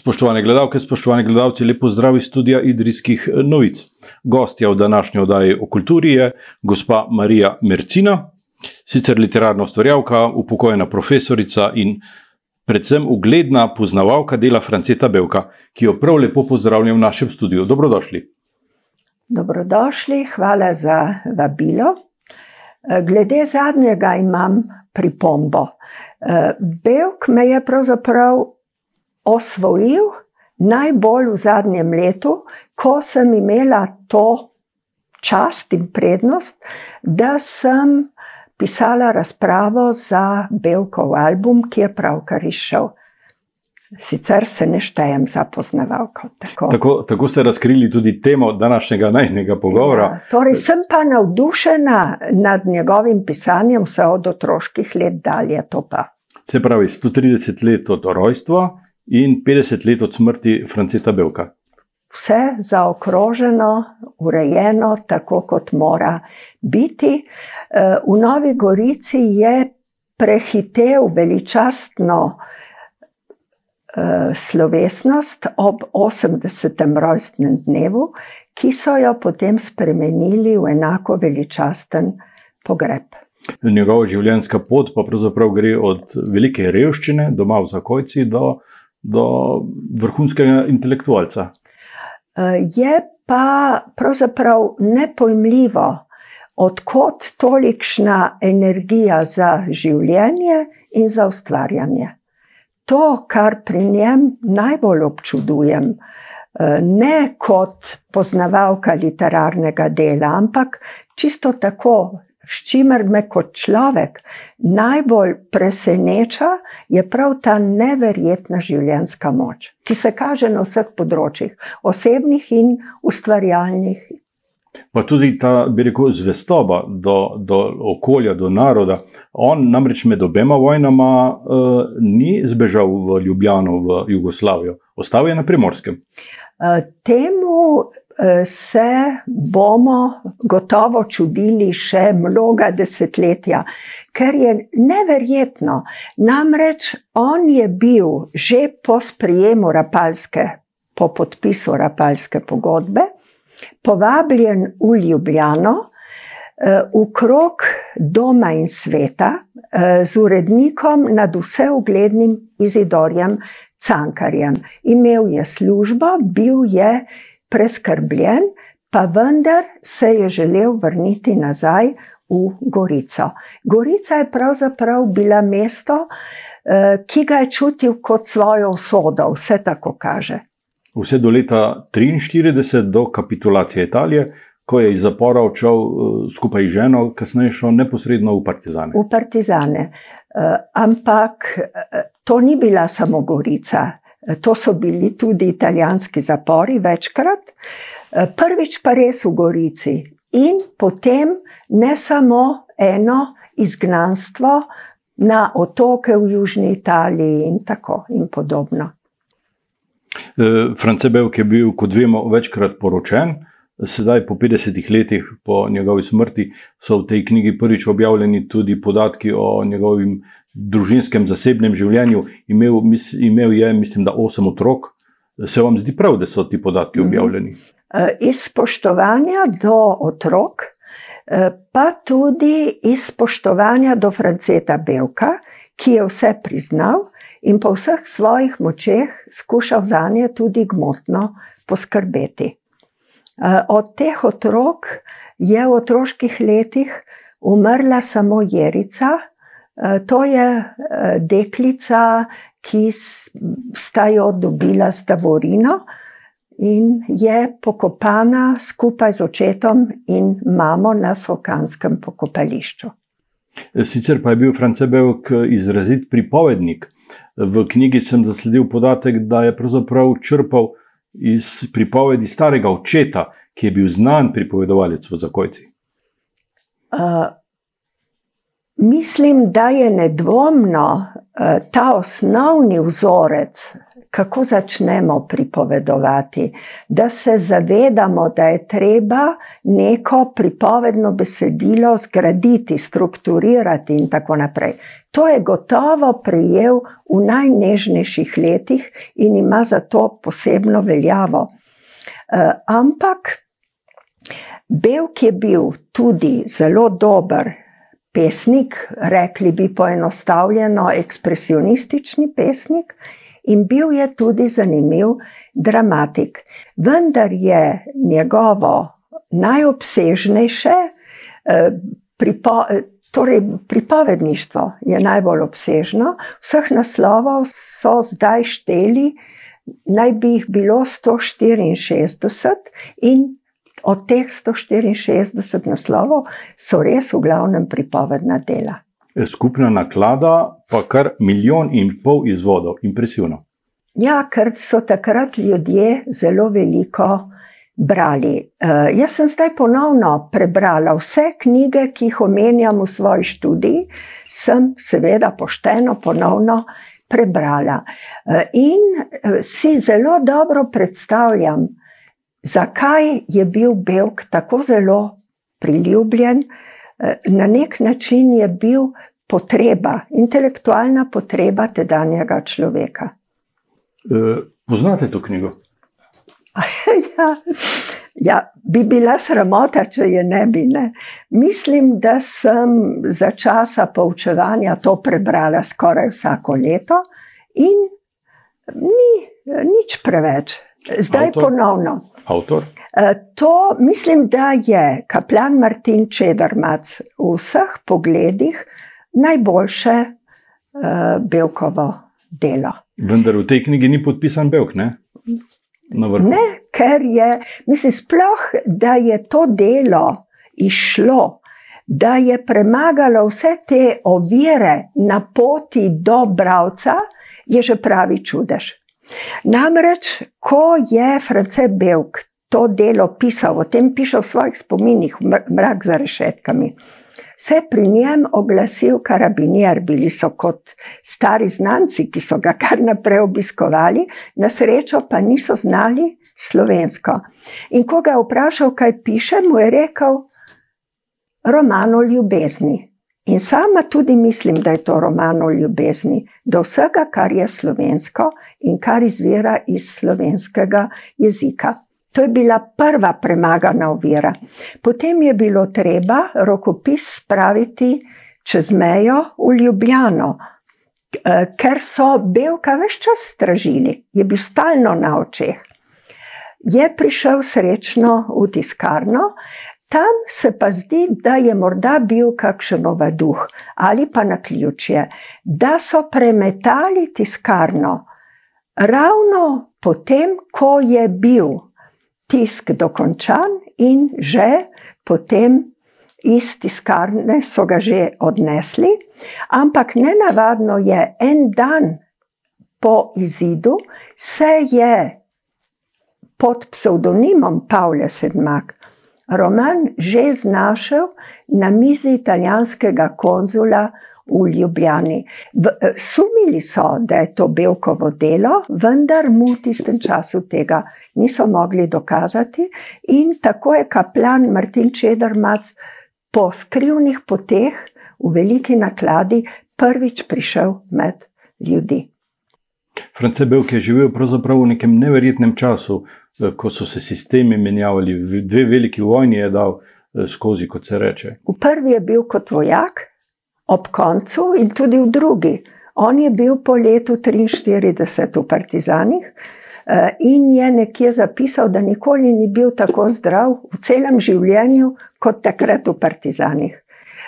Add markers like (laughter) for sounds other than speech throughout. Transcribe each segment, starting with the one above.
Spoštovane gledalke, spoštovani gledalci, lepo zdrav iz studija Idrijskih novic. Gostja v današnji oddaji o kulturi je gospa Marija Mercina, sicer literarna ustvarjalka, upokojena profesorica in predvsem ugledna poznavalka dela Franceta Belka, ki jo prav lepo pozdravljam v našem studiu. Dobrodošli. Dobrodošli, hvala za vabilo. Glede zadnjega imam pripombo. Belk me je pravzaprav osvojil najbolj v zadnjem letu, ko sem imela to čast in prednost, da sem pisala razpravo za Belkov album, ki je pravkar izšel. Sicer se ne štejem za poznavalko. Tako. Tako, tako ste razkrili tudi temo današnjega najnega pogovora. Ja, torej, sem pa navdušena nad njegovim pisanjem, vse od otroških let dalje. Se pravi, 130 let od rojstva, in 50 let od smrti Franceta Belka. Vse zaokroženo, urejeno, tako kot mora biti. Eh, v Novi Gorici je prehitev veličastno eh, slovesnost ob 80. rojstnem dnevu, ki so jo potem spremenili v enako veličasten pogreb. Njegova življenjska pot pa pravzaprav gre od velike revščine, doma v Zakojci, do do vrhunskega intelektualca. Eh, je pa pravzaprav nepojmljivo, odkot tolikšna energija za življenje in za ustvarjanje. To, kar pri njem najbolj občudujem, eh, ne kot poznavalka literarnega dela, ampak čisto tako, s čimer me kot človek najbolj preseneča, je prav ta neverjetna življenjska moč, ki se kaže na vseh področjih, osebnih in ustvarjalnih. Pa tudi ta, bi rekel, zvestoba do, do okolja, do naroda. On namreč med obema vojnama uh, ni zbežal v Ljubljano, v Jugoslavijo, ostal je na primorskem. Uh, temu se bomo gotovo čudili še mnoga desetletja, ker je neverjetno. Namreč on je bil že po sprejemu Rapalske, po podpisu Rapalske pogodbe, povabljen v Ljubljano. V krog doma in sveta, z urednikom nad vse uglednim Izidorjem Cankarjem. Imel je službo, bil je preskrbljen, pa vendar se je želel vrniti nazaj v Gorico. Gorica je pravzaprav bila mesto, eh, ki ga je čutil kot svojo usodo, vse tako kaže. Vse do leta 1943, do kapitulacije Italije, ko je iz zapora odšel eh, skupaj z ženo, kasneje šel neposredno v Partizane. V Partizane. Eh, ampak to ni bila samo Gorica. To so bili tudi italijanski zapori, večkrat, prvič pa res v Gorici, in potem ne samo eno izgnanstvo na otoke v Južni Italiji, in tako in podobno. E, France Belk je bil, kot vemo, večkrat poročen. Sedaj, po 50 letih po njegovi smrti, so v tej knjigi prvič objavljeni tudi podatki o njegovem družinskem, zasebnem življenju, imel, mis, imel je, mislim, da osem otrok. Se vam zdi prav, da so ti podatki mhm. objavljeni? Eh, iz spoštovanja do otrok, eh, pa tudi iz spoštovanja do Franceta Belka, ki je vse priznal in po vseh svojih močeh skušal za nje tudi gmotno poskrbeti. Eh, od teh otrok je v otroških letih umrla samo Jerica, to je eh, deklica, ki sta jo dobila z Davorino in je pokopana skupaj z očetom in mamo na Sokanskem pokopališču. Sicer pa je bil Francebek izrazit pripovednik. V knjigi sem zasledil podatek, da je pravzaprav črpal iz pripovedi starega očeta, ki je bil znan pripovedovalec v Zakojci. Uh, Mislim, da je nedvomno eh, ta osnovni vzorec, kako začnemo pripovedovati, da se zavedamo, da je treba neko pripovedno besedilo zgraditi, strukturirati in tako naprej. To je gotovo prijel v najnežnejših letih in ima zato posebno veljavo. Uh, ampak Belk je bil tudi zelo dober pesnik, rekli bi poenostavljeno, ekspresionistični pesnik, in bil je tudi zanimiv dramatik. Vendar je njegovo najobsežnejše, eh, pripo, torej pripovedništvo je najbolj obsežno, vseh naslovov so zdaj šteli, naj bi jih bilo 164 in Od teh 164 naslovov so res v glavnem pripovedna dela. Skupna naklada pa kar milijon in pol izvodov, impresivno. Ja, ker so takrat ljudje zelo veliko brali. Uh, jaz sem zdaj ponovno prebrala vse knjige, ki jih omenjam v svoji študiji, sem seveda pošteno ponovno prebrala. Uh, in uh, si zelo dobro predstavljam, zakaj je bil Belk tako zelo priljubljen, eh, na nek način je bil potreba, intelektualna potreba tedanjega človeka. E, poznate to knjigo? (laughs) ja, ja, bi bila sramota, če je ne bi. Ne. Mislim, da sem za časa poučevanja to prebrala skoraj vsako leto, in ni nič preveč. Zdaj Avtor? ponovno. Avtor? E, to mislim, da je kaplan Martin Čedermac v vseh pogledih najboljše uh, Belkovo delo. Vendar v tej knjigi ni podpisan Belk, ne? Ne, ker je, mislim, sploh, da je to delo išlo, da je premagalo vse te ovire na poti do bravca, je že pravi čudež. Namreč, ko je France Belk to delo pisal, o tem piše v svojih spominih, mrak za rešetkami, se je pri njem oglasil karabinier, bili so kot stari znanci, ki so ga kar naprej obiskovali, na srečo pa niso znali slovensko. In ko ga je vprašal, kaj piše, mu je rekel: Roman o ljubezni. In sama tudi mislim, da je to roman o ljubezni, do vsega, kar je slovensko in kar izvira iz slovenskega jezika. To je bila prva premagana ovira. Potem je bilo treba rokopis spraviti čez mejo v Ljubljano, eh, ker so belka več čas stražili, je bil stalno na očeh. Je prišel srečno v tiskarno, Tam se pa zdi, da je morda bil kakšen ovaduh ali pa na ključje, da so premetali tiskarno ravno potem, ko je bil tisk dokončan in že potem iz tiskarne so ga že odnesli. Ampak nenavadno je en dan po izidu se je pod psevdonimom Pavla Sedmak roman že znašel na mizi italijanskega konzula v Ljubljani. V, eh, sumili so, da je to Belkovo delo, vendar mu v tistem času tega niso mogli dokazati, in tako je kaplan Martin Čedermac po skrivnih poteh v veliki nakladi prvič prišel med ljudi. France Belk je živel v nekem neverjetnem času, Eh, ko so se sistemi menjavali, dve veliki vojni je dal eh, skozi, kot se reče. V prvi je bil kot vojak, ob koncu in tudi v drugi. On je bil po letu 43 v Partizanih eh, in je nekje zapisal, da nikoli ni bil tako zdrav v celem življenju kot takrat v Partizanih.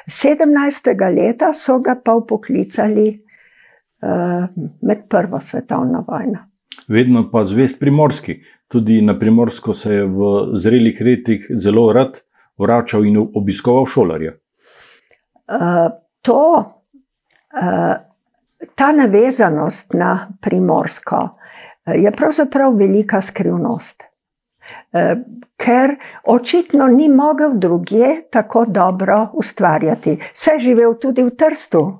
17. leta so ga pa upoklicali med Prvo svetovno vojno. Vedno pa zvest primorski, tudi na primorsko se je v zrelih letih zelo rad vračal in obiskoval šolarje. Uh, to, uh, ta navezanost na primorsko je pravzaprav velika skrivnost. Ker očitno ni mogel druge tako dobro ustvarjati. Se je živel tudi v Trstu,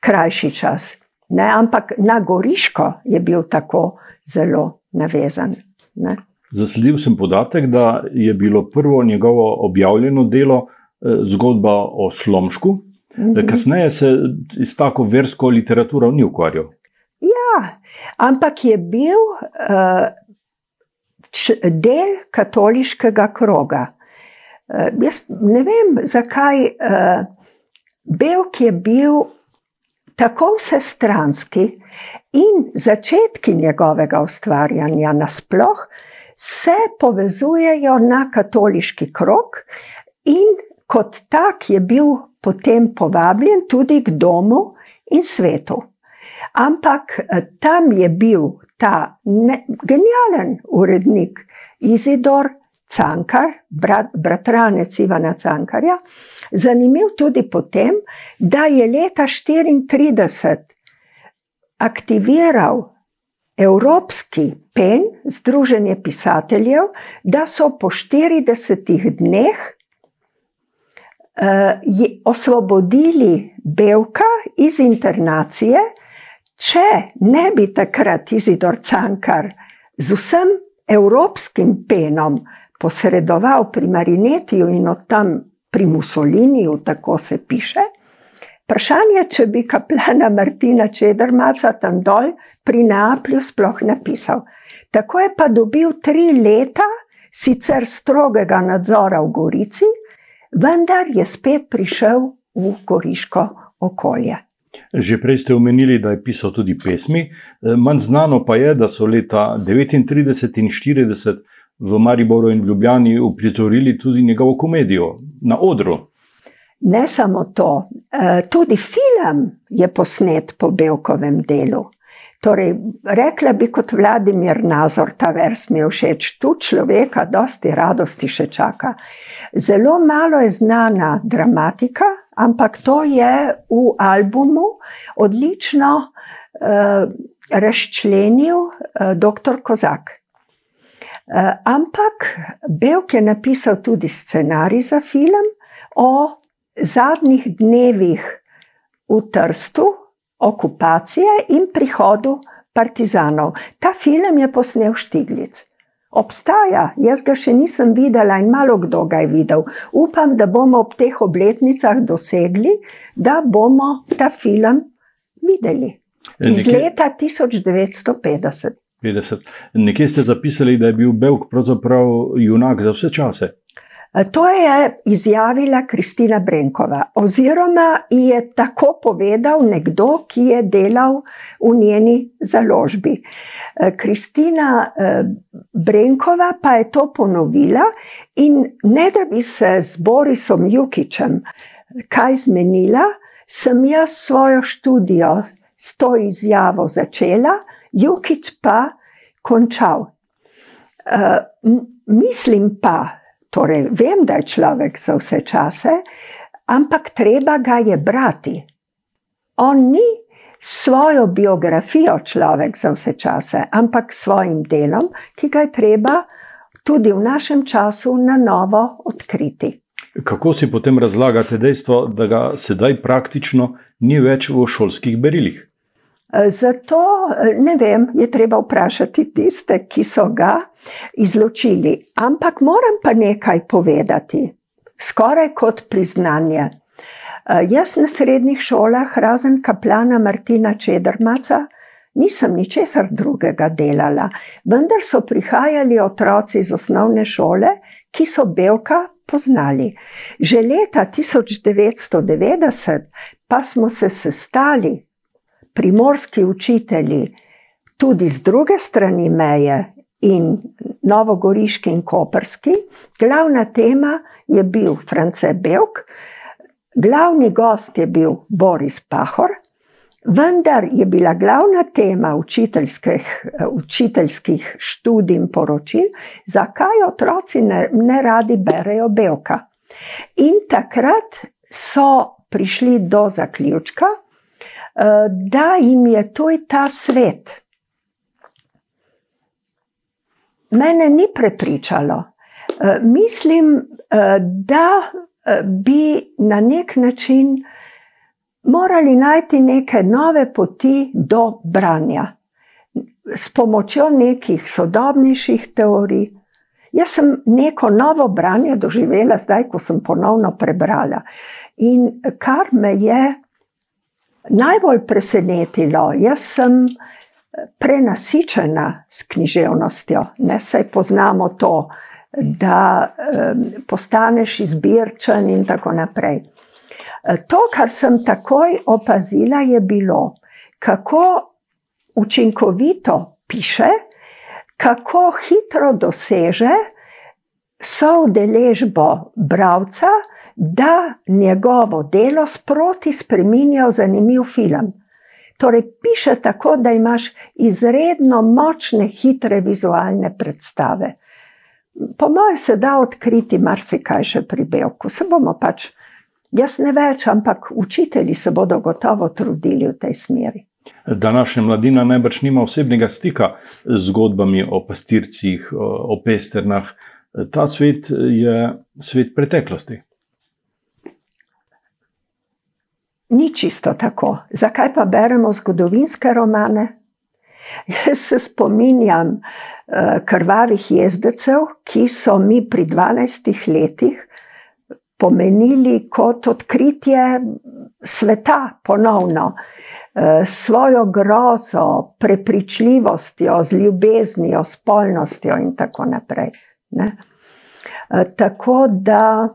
krajši čas. Ne, ampak na Goriško je bil tako zelo navezan. Ne. Zasledil sem podatek, da je bilo prvo njegovo objavljeno delo eh, zgodba o Slomšku, mm -hmm. kasneje se s tako versko literaturo ni ukvarjal. Ja, ampak je bil uh, del katoliškega kroga. Uh, jaz ne vem, zakaj uh, Belk je bil tako vsestranski in začetki njegovega ustvarjanja nasploh se povezujejo na katoliški krok, in kot tak je bil potem povabljen tudi k domu in svetu. Ampak eh, tam je bil ta ne, genijalen urednik Izidor Cankar, brat, bratranec Ivana Cankarja, zanimiv tudi potem, da je leta 1934 aktiviral Evropski pen, Združenje pisateljev, da so po 40 dneh uh, osvobodili Belka iz internacije, če ne bi takrat Izidor Cankar z vsem evropskim penom posredoval pri Marinetiju in od tam pri Mussoliniju, tako se piše. Vprašanje, če bi kaplana Martina Čedermaca tam dol pri Neaplju sploh napisal. Tako je pa dobil tri leta, sicer strogega nadzora v Gorici, vendar je spet prišel v goriško okolje. Že prej ste omenili, da je pisal tudi pesmi. E, manj znano pa je, da so leta 1939 in 1940 v Mariboru in Ljubljani uprizorili tudi njegovo komedijo na odru. Ne samo to, eh, tudi film je posnet po Belkovem delu. Torej, rekla bi kot Vladimir Nazor, ta vers mi je všeč, tu človeka dosti radosti še čaka. Zelo malo je znana dramatika, ampak to je v albumu odlično uh, razčlenil uh, dr. Kozak. Uh, ampak Belk je napisal tudi scenarij za film o zadnjih dnevih v Trstu, okupacije in prihodu partizanov. Ta film je posnel Štiglic. Obstaja, jaz ga še nisem videla in malo kdo ga je videl. Upam, da bomo ob teh obletnicah dosegli, da bomo ta film videli. Iz leta 1950. 50. Nekje ste zapisali, da je bil Belk pravzaprav junak za vse čase. To je izjavila Kristina Brenkova, oziroma je tako povedal nekdo, ki je delal v njeni založbi. Kristina Brenkova pa je to ponovila in ne da bi se z Borisom Jukičem kaj zmenila, sem jaz svojo študijo s to izjavo začela, Jukič pa končal. Mislim pa, Torej, vem, da je človek za vse čase, ampak treba ga je brati. On ni svojo biografijo človek za vse čase, ampak svojim delom, ki ga je treba tudi v našem času na novo odkriti. Kako si potem razlagate dejstvo, da ga sedaj praktično ni več v šolskih berilih? Zato ne vem, je treba vprašati tiste, ki so ga izločili. Ampak moram pa nekaj povedati, skoraj kot priznanje. Jaz na srednjih šolah, razen kaplana Martina Čedrmaca, nisem ničesar drugega delala, vendar so prihajali otroci iz osnovne šole, ki so belka poznali. Že leta 1990 pa smo se sestali primorski učitelji, tudi z druge strani meje, in Novogoriški in Koperski. Glavna tema je bil France Belk, glavni gost je bil Boris Pahor, vendar je bila glavna tema učiteljskih, učiteljskih študij in poročil, zakaj otroci ne, ne radi berejo Belka. In takrat so prišli do zaključka, da jim je to ta svet. Mene ni prepričalo. Eh, mislim, eh, da bi na nek način morali najti neke nove poti do branja s pomočjo nekih sodobnejših teorij. Jaz sem neko novo branje doživela, zdaj, ko sem ponovno prebrala. In kar me je najbolj presenetilo, jaz sem prenasičena s književnostjo, ne se poznamo to, da um, postaneš izbirčen in tako naprej. To, kar sem takoj opazila, je bilo, kako učinkovito piše, kako hitro doseže soudeležbo bralca, da njegovo delo sproti spremenja v zanimiv film. Torej, piše tako, da imaš izredno močne, hitre vizualne predstave. Po mojem, se da odkriti marsikaj še pri Belku. Se bomo pač, jaz ne več, ampak učitelji se bodo gotovo trudili v tej smeri. Današnja mladina najbrž nima osebnega stika z zgodbami o pastircih, o pesternah. Ta svet je svet preteklosti. Ni čisto tako. Zakaj pa beremo zgodovinske romane? Jaz se spominjam uh, krvavih jezdecev, ki so mi pri 12 letih pomenili kot odkritje sveta ponovno, s svojo grozo, prepričljivostjo, z ljubeznijo, s polnostjo in tako naprej. Ne? Tako da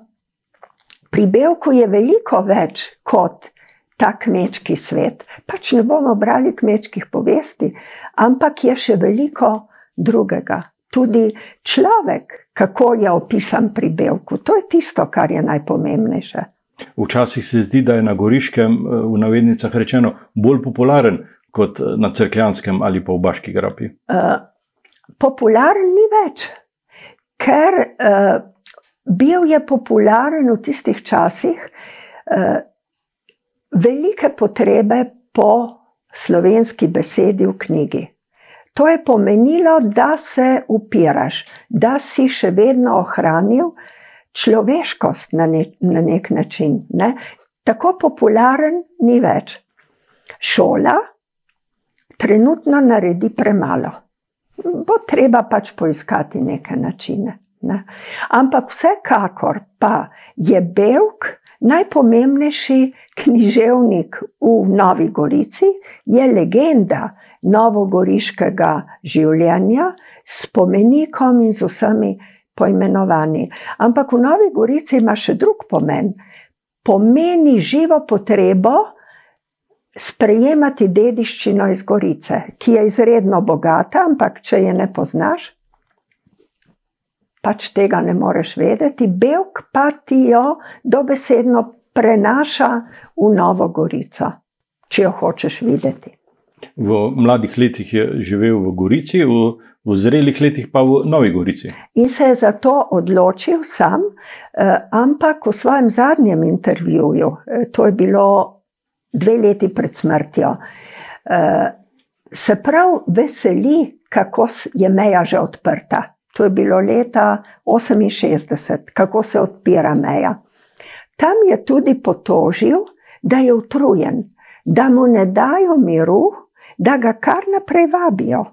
pri Belku je veliko več kot ta kmečki svet. Pač ne bomo brali kmečkih povesti, ampak je še veliko drugega. Tudi človek, kako je opisan pri Belku, to je tisto, kar je najpomembnejše. Včasih se zdi, da je na Goriškem, eh, v navednicah rečeno, bolj popularen kot eh, na Crkljanskem ali pa v Baški grapi. Uh, popularen ni več, ker uh, bil je popularen v tistih časih uh, velike potrebe po slovenski besedi v knjigi. To je pomenilo, da se upiraš, da si še vedno ohranil človeškost na, ne, na nek način. Ne? Tako popularen ni več. Šola trenutno naredi premalo. Bo treba pač poiskati neke načine. Ne? Ampak vsekakor pa je Belk najpomembnejši književnik v Novi Gorici, je legenda novogoriškega življenja s spomenikom in z vsemi poimenovani. Ampak v Novi Gorici ima še drug pomen. Pomeni živo potrebo sprejemati dediščino iz Gorice, ki je izredno bogata, ampak če je ne poznaš, pač tega ne moreš vedeti. Belk pa ti jo dobesedno prenaša v Novo Gorico, če jo hočeš videti. V mladih letih je živel v Gorici, v v zrelih letih pa v Novi Gorici. In se je za to odločil sam, eh, ampak v svojem zadnjem intervjuju, eh, to je bilo dve leti pred smrtjo, eh, se prav veseli, kako je meja že odprta. To je bilo leta 68, kako se odpira meja. Tam je tudi potožil, da je utrujen, da mu ne dajo miru, da ga kar naprej vabijo.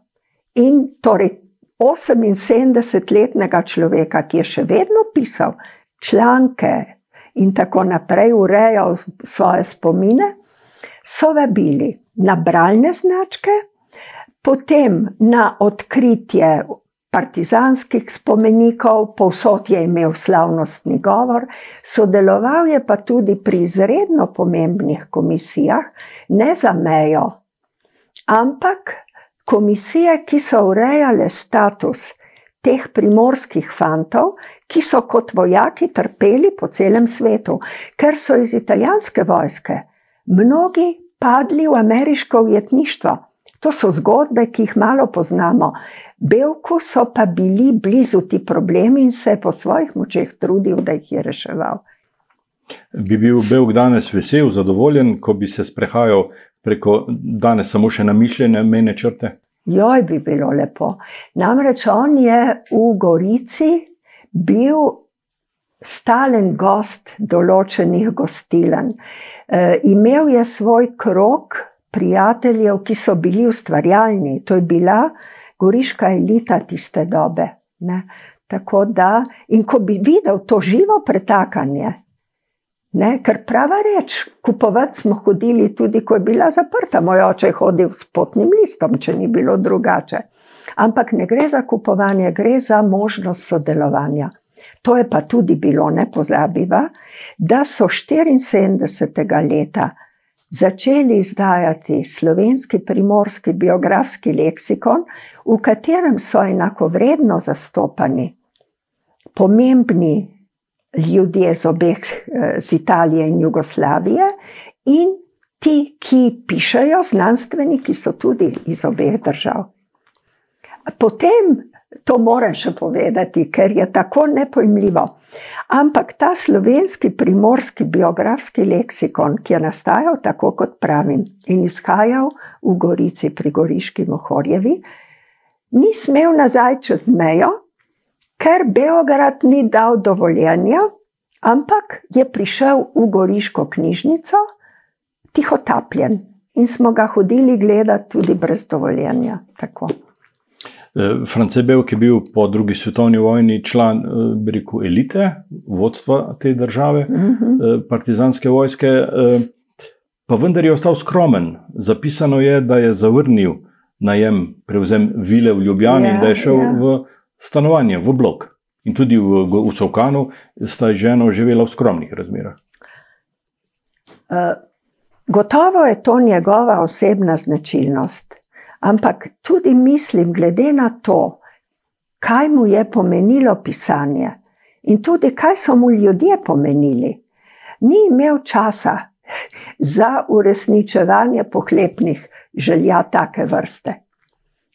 In torej 78-letnega človeka, ki je še vedno pisal članke in tako naprej, urejal svoje spomine, so vabili na bralne značke, potem na odkritje partizanskih spomenikov, povsod je imel slavnostni govor, sodeloval je pa tudi pri izredno pomembnih komisijah, ne za mejo, ampak komisije, ki so urejale status teh primorskih fantov, ki so kot vojaki trpeli po celem svetu, ker so iz italijanske vojske mnogi padli v ameriško ujetništvo. To so zgodbe, ki jih malo poznamo. Belku so pa bili blizu ti problemi in se je po svojih močeh trudil, da jih je reševal. Bi bil Belk danes vesel, zadovoljen, ko bi se sprehajal preko danes samo še namišljene mejne črte? Joj, bi bilo lepo. Namreč on je v Gorici bil stalen gost določenih gostilen. E, imel je svoj krok prijateljev, ki so bili ustvarjalni. To je bila goriška elita tiste dobe. Ne. Tako da, in ko bi videl to živo pretakanje, ne, ker prava reč, kupovati smo hodili tudi, ko je bila zaprta. Moj oče je hodil s potnim listom, če ni bilo drugače. Ampak ne gre za kupovanje, gre za možnost sodelovanja. To je pa tudi bilo, ne pozabiva, da so 74. leta začeli izdajati slovenski primorski biografski leksikon, v katerem so enakovredno zastopani pomembni ljudje z obeh, z Italije in Jugoslavije, in ti, ki pišajo, znanstveniki, so tudi iz obeh držav. Potem to moram še povedati, ker je tako nepojmljivo. Ampak ta slovenski primorski biografski leksikon, ki je nastajal tako, kot pravim, in izhajal v Gorici pri Goriški Mohorjevi, ni smel nazaj čez mejo, ker Beograd ni dal dovoljenja, ampak je prišel v Goriško knjižnico, tihotapljen. In smo ga hodili gledati tudi brez dovoljenja. Tako. Eh, France Belk je bil po drugi svetovni vojni član eh, rekel, elite, vodstva te države, uh mhm. eh, -huh. partizanske vojske, pa vendar je ostal skromen. Zapisano je, da je zavrnil najem, prevzem vile v Ljubljani ja, in da je šel ja. v stanovanje, v blok. In tudi v, v Sovkanu sta žena živela v skromnih razmerah. Uh, gotovo je to njegova osebna značilnost. Ampak tudi mislim, glede na to, kaj mu je pomenilo pisanje in tudi kaj so mu ljudje pomenili, ni imel časa za uresničevanje pohlepnih želja take vrste.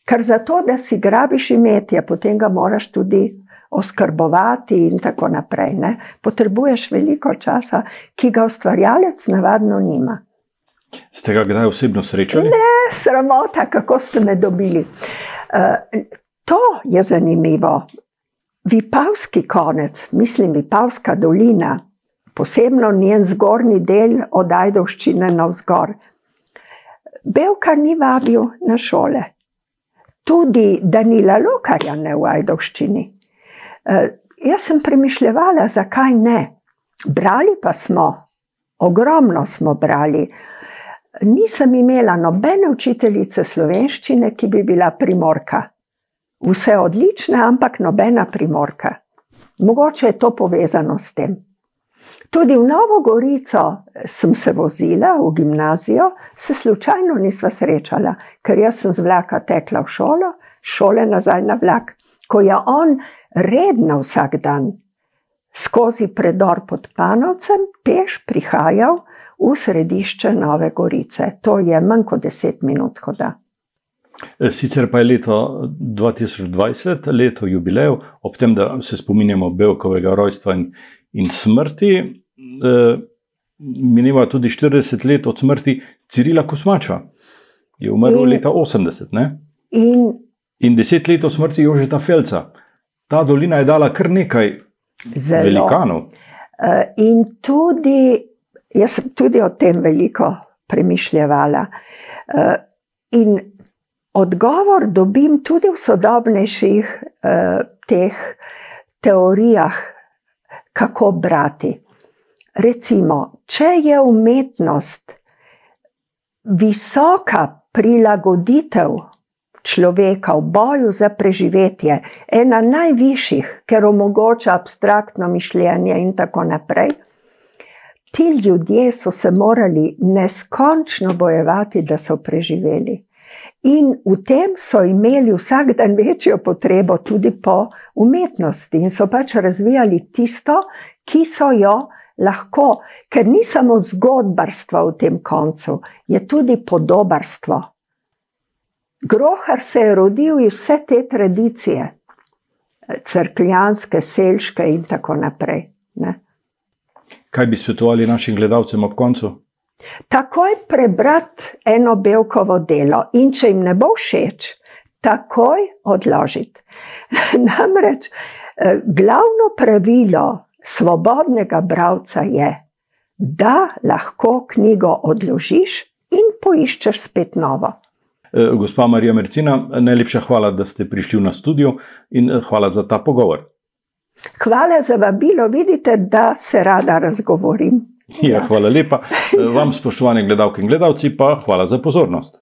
Ker za to, da si grabiš imetje, potem ga moraš tudi oskrbovati in tako naprej. Ne? Potrebuješ veliko časa, ki ga ustvarjalec navadno nima. Ste ga kdaj osebno srečali? Ne, sramota, kako ste me dobili. Uh, to je zanimivo. Vipavski konec, mislim, Vipavska dolina, posebno njen zgornji del od Ajdovščine na vzgor. Belka ni vabil na šole. Tudi Danila Lokarja ne v Ajdovščini. Uh, jaz sem premišljala, zakaj ne. Brali pa smo, ogromno smo brali. Uh, nisem imela nobene učiteljice slovenščine, ki bi bila primorka. Vse odlične, ampak nobena primorka. Mogoče je to povezano s tem. Tudi v Novo Gorico sem se vozila v gimnazijo, se slučajno nisva srečala, ker jaz sem z vlaka tekla v šolo, šole nazaj na vlak. Ko je on redno vsak dan skozi predor pod Panovcem, peš prihajal, v središče Nove Gorice. To je manj kot deset minut hoda. E, sicer pa je leto 2020, leto jubilejev, ob tem, da se spominjamo Belkovega rojstva in, in smrti, eh, mineva tudi 40 let od smrti Cirila Kosmača, ki je umrl in, leta 80. In, in 10 let od smrti Jožeta Felca. Ta dolina je dala kar nekaj zelo. velikanov. Uh, in tudi Jaz sem tudi o tem veliko premišljala. Eh, in odgovor dobim tudi v sodobnejših eh, teh teorijah, kako brati. Recimo, če je umetnost visoka prilagoditev človeka v boju za preživetje, ena najvišjih, ker omogoča abstraktno mišljenje in tako naprej. Ti ljudje so se morali neskončno bojevati, da so preživeli. In v tem so imeli vsak dan večjo potrebo tudi po umetnosti in so pač razvijali tisto, ki so jo lahko, ker ni samo zgodbarstvo v tem koncu, je tudi podobarstvo. Grohar se je rodil iz vse te tradicije, crkljanske, selške in tako naprej. Ne? Kaj bi svetovali našim gledalcem ob koncu? Takoj prebrati eno belkovo delo, in če jim ne bo všeč, takoj odložiti. (laughs) Namreč eh, glavno pravilo svobodnega bralca je, da lahko knjigo odložiš in poiščeš spet novo. Eh, gospa Marija Mercina, najlepša hvala, da ste prišli v studio in eh, hvala za ta pogovor. Hvala za vabilo, vidite, da se rada razgovorim. Ja, hvala lepa. Eh, vam, spoštovane gledalke in gledalci, pa hvala za pozornost.